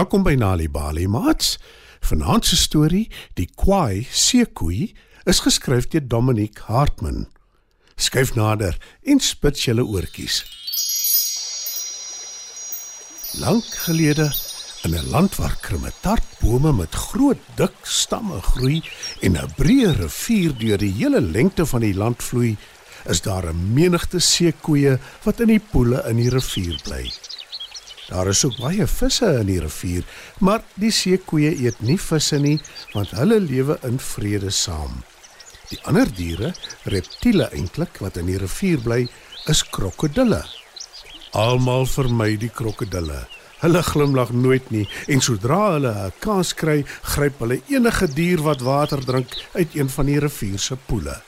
Welkom by Nali Bali Mats. Vanaand se storie, Die Kwaai Seekoei, is geskryf deur Dominic Hartman. Skyf nader en spit julle oortjies. Lank gelede in 'n land waar krummetartbome met groot dik stamme groei en 'n breë rivier deur die hele lengte van die land vloei, is daar 'n menigte seekoeie wat in die poele in die rivier bly. Daar is ook baie visse in die rivier, maar die seekoeie eet nie visse nie, want hulle lewe in vrede saam. Die ander diere, reptiele eintlik wat in die rivier bly, is krokodille. Almal vermy die krokodille. Hulle glimlag nooit nie en sodra hulle 'n kans kry, gryp hulle enige dier wat water drink uit een van die rivier se poele.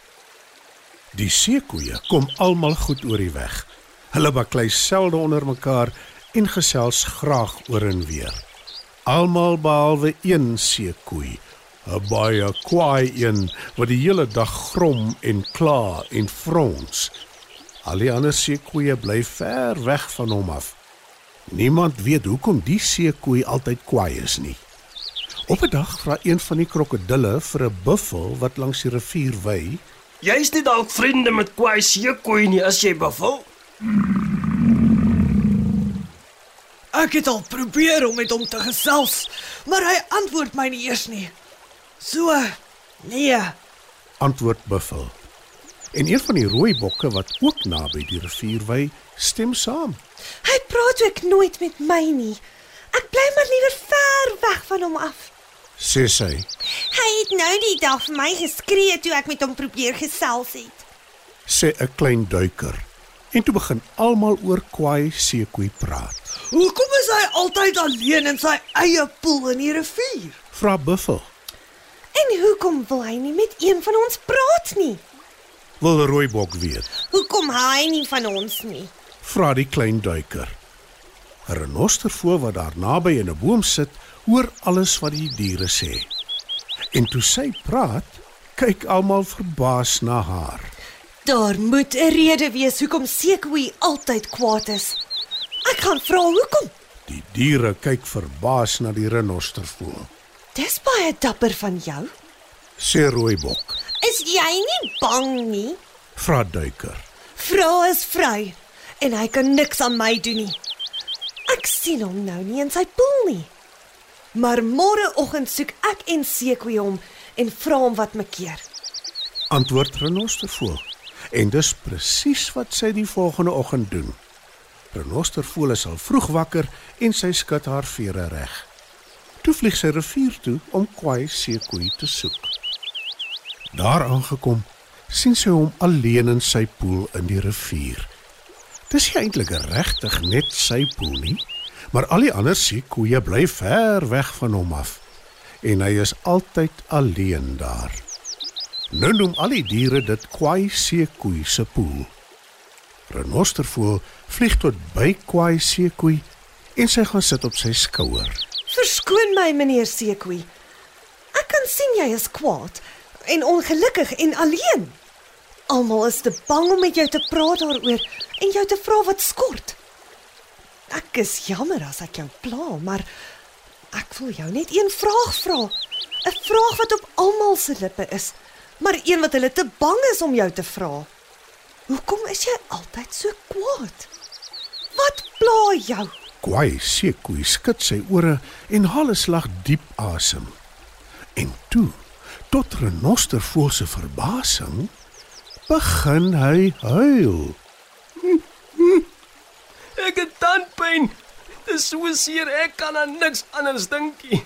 Die seekoeie kom almal goed oor die weg. Hulle baklei selde onder mekaar en gesels graag oor en weer. Almal behalwe een seekoei, 'n baie kwaai een wat die hele dag grom en kla en frons. Al die ander seekoeie bly ver weg van hom af. Niemand weet hoekom die seekoei altyd kwaai is nie. Op 'n dag vra een van die krokodille vir 'n buffel wat langs die rivier wy, Jy's nie dalk vriende met kwaai seekoei nie as jy buffel. Ek het al probeer om met hom te gesels, maar hy antwoord my nie eers nie. So, nee. antwoord buffel. En een van die rooi bokke wat ook naby die rivier wy, stem saam. Hy praat ook nooit met my nie. Ek bly maar liewer ver weg van hom af. Sê sy, Hy het nou die dag vir my geskree toe ek met hom probeer gesels het. sê 'n klein duiker. En toe begin almal oor kwaai seekoei praat. Hoekom is hy altyd alleen in sy eie poel in die rivier? Vra buffel, En hoekom wil hy nie met een van ons praat nie? wil die rooi bok weet. Hoekom hy nie van ons nie? Vra die klein duiker. 'n Renostervoël wat daar naby in 'n boom sit, hoor alles wat die diere sê. En toe sy praat, kyk almal verbaas na haar. Daar moet 'n rede wees hoekom Sekoe altyd kwaad is. Ek gaan vra hoekom. Die diere kyk verbaas na die renostervoël. Dis baie dapper van jou. Sê rooibok, Is jy nie bang nie? vra duiker. Vrou is vry en hy kan niks aan my doen nie. Ek sien hom nou nie in sy poel nie. Maar môreoggend soek ek en Sekoe hom en vra hom wat me keer. Antwoord renostervoël. En dis presies wat sy die volgende oggend doen. Renostervoël is al vroeg wakker en sy skud haar vere reg. Toe vlieg sy rivier toe om kwaai seekoei te soek. Daar aangekom, sien sy hom alleen in sy poel in die rivier. Dis nie eintlik regtig net sy poel nie, maar al die ander seekoeie bly ver weg van hom af en hy is altyd alleen daar. Nou noem al die diere dit kwaai seekoei se poel. Renostervoël vlieg tot by kwaai seekoei en sy gaan sit op sy skouer. Verskoon my meneer Sekoe. Ek kan sien jy is kwaad en ongelukkig en alleen. Almal is te bang om met jou te praat daaroor en jou te vra wat skort. Ek is jammer as ek jou pla, maar ek wil jou net een vraag vra. 'n Vraag wat op almal se lippe is, maar een wat hulle te bang is om jou te vra. Hoekom is jy altyd so kwaad? Wat pla jou? Kwaai seekoei skud sy ore en haal 'n slag diep asem. En toe, tot Renostervoël se verbasing, begin hy huil. Ek het tandpyn. Dis so seer ek kan aan niks anders dink nie.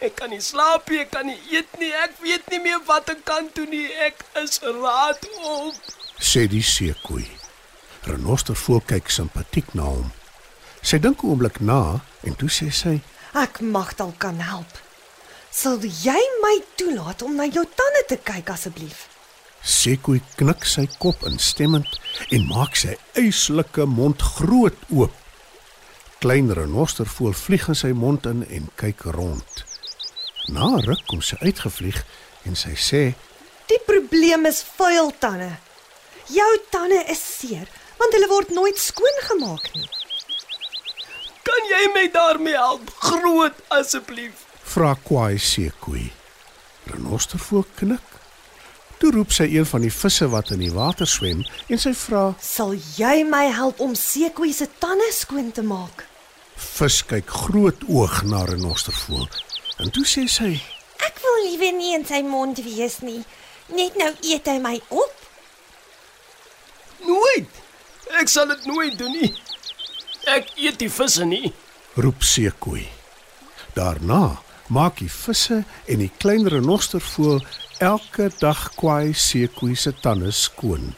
Ek kan nie slaap nie, ek kan nie eet nie. Ek weet nie meer wat ek kan doen nie. Ek is raad op. sê die seekoei. Renostervoël kyk simpatiek na hom. Sy dink 'n oomblik na en toe sê sy: Ek mag dalk kan help. Sal jy my toelaat om na jou tande te kyk asseblief? Sekoe knik sy kop instemmend en maak sy eislike mond groot oop. Klein renostervoël vlieg in sy mond in en kyk rond. Na ruk kom sy uitgevlieg en sy sê: Die probleem is vuil tande. Jou tande is seer want hulle word nooit skoon gemaak nie. Kan jy my daarmee help? Groot asseblief. Vra Kwai Sekoe. Renostervoël knik. Toe roep sy een van die visse wat in die water swem en sy vra: Sal jy my help om Sekoe se tande skoon te maak? Vis kyk groot oog na Renostervoël. En toe sê sy: Ek wil liewer nie in sy mond wees nie. Net nou eet hy my op. Nooit. Ek sal dit nooit doen nie. Ek eet die visse nie. roep Sekoe. Daarna maak die visse en die klein renostervoël elke dag Kwai Sekoe se tande skoon.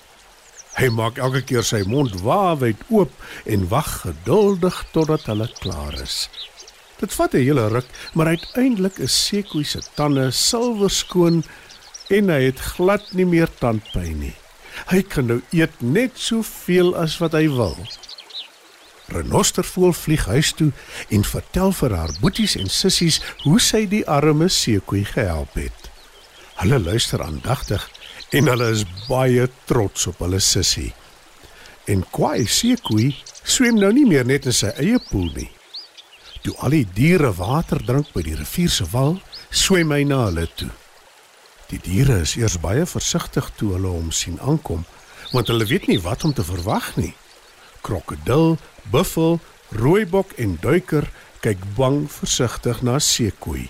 Hy maak elke keer sy mond waawyd oop en wag geduldig totdat hulle klaar is. Dit vat 'n hele ruk, maar uiteindelik is Sekoe se tande silwerskoon en hy het glad nie meer tandpyn nie. Hy kan nou eet net soveel as wat hy wil. Renostervoël vlieg huis toe en vertel vir haar boeties en sissies hoe sy die arme seekoei gehelp het. Hulle luister aandagtig en hulle is baie trots op hulle sussie. En Kwai seekoei swem nou nie meer net in sy eie poel nie. Toe al die diere water drink by die rivier se wal, swem hy na hulle toe. Die diere is eers baie versigtig toe hulle hom sien aankom, want hulle weet nie wat om te verwag nie. Krokodil, buffel, rooibok en duiker kyk bang versigtig na seekoei.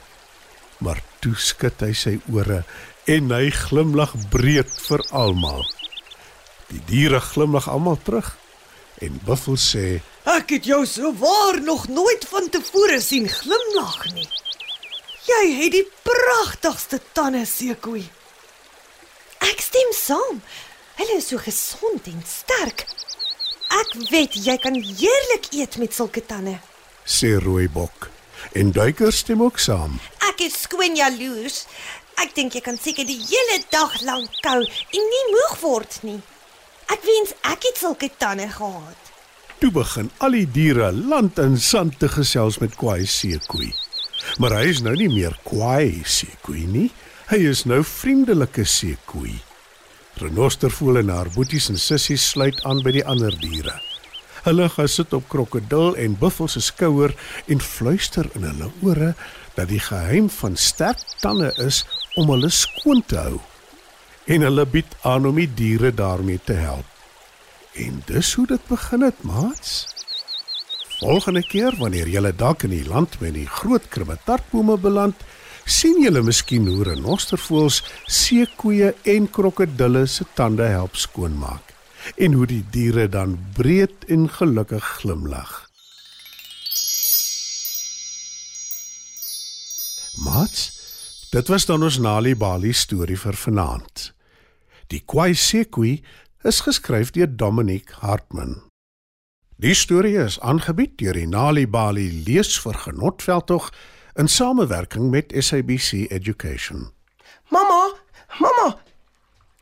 Maar toe skud hy sy ore en hy glimlag breed vir almal. Die diere glimlag almal terug en buffel sê: Ek het jou so waar nog nooit van tevore sien glimlag nie. Jy het die pragtigste tande, Sekoe. Ek stem saam. Hulle is so gesond en sterk. Ek weet jy kan heerlik eet met sulke tande. sê rooibok. En duiker stem ook saam. Ek is skoon jaloers. Ek dink jy kan seker die hele dag lank kou en nie moeg word nie. Ek wens ek het sulke tande gehad. Toe begin al die diere land en sand te gesels met Kwai Seekoei. Maar hy is nou nie meer Kwai Seekoei nie. Hy is nou vriendelike Seekoei. Renostervoël en haar boeties en sissies sluit aan by die ander diere. Hulle gaan sit op krokodil en buffel se skouer en fluister in hulle ore dat die geheim van sterk tande is om hulle skoon te hou. En hulle bied aan om die diere daarmee te help. En dis hoe dit begin het, maats. Volgende keer wanneer jy dalk in die land met die groot krummetartbome beland, sien jy miskien hoe renostervoëls, seekoeie en krokodille se tande help skoonmaak en hoe die diere dan breed en gelukkig glimlag. Mats, dit was dan ons Nali Bali storie vir vanaand. Die Kwai Sekoe is geskryf deur Dominic Hartman. Die storie is aangebied deur die Nali Bali leesvergenotveldtog in samewerking met SABC Education. Mamma, mamma.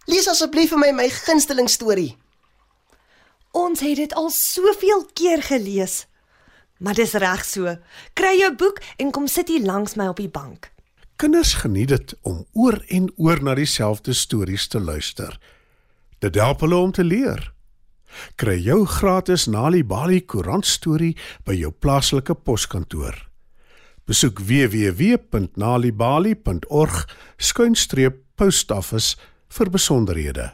Lees asseblief vir my my gunsteling storie. Ons het dit al soveel keer gelees. Maar dis reg so. Kry jou boek en kom sit hier langs my op die bank. Kinders geniet dit om oor en oor na dieselfde stories te luister. Dit help hulle om te leer. Kry jou gratis Nali Bali koerant storie by jou plaaslike poskantoor. Besoek www.nalibali.org skuinstreep postoffice vir besonderhede.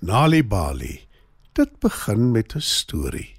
Nali Bali. Dit begin met 'n storie.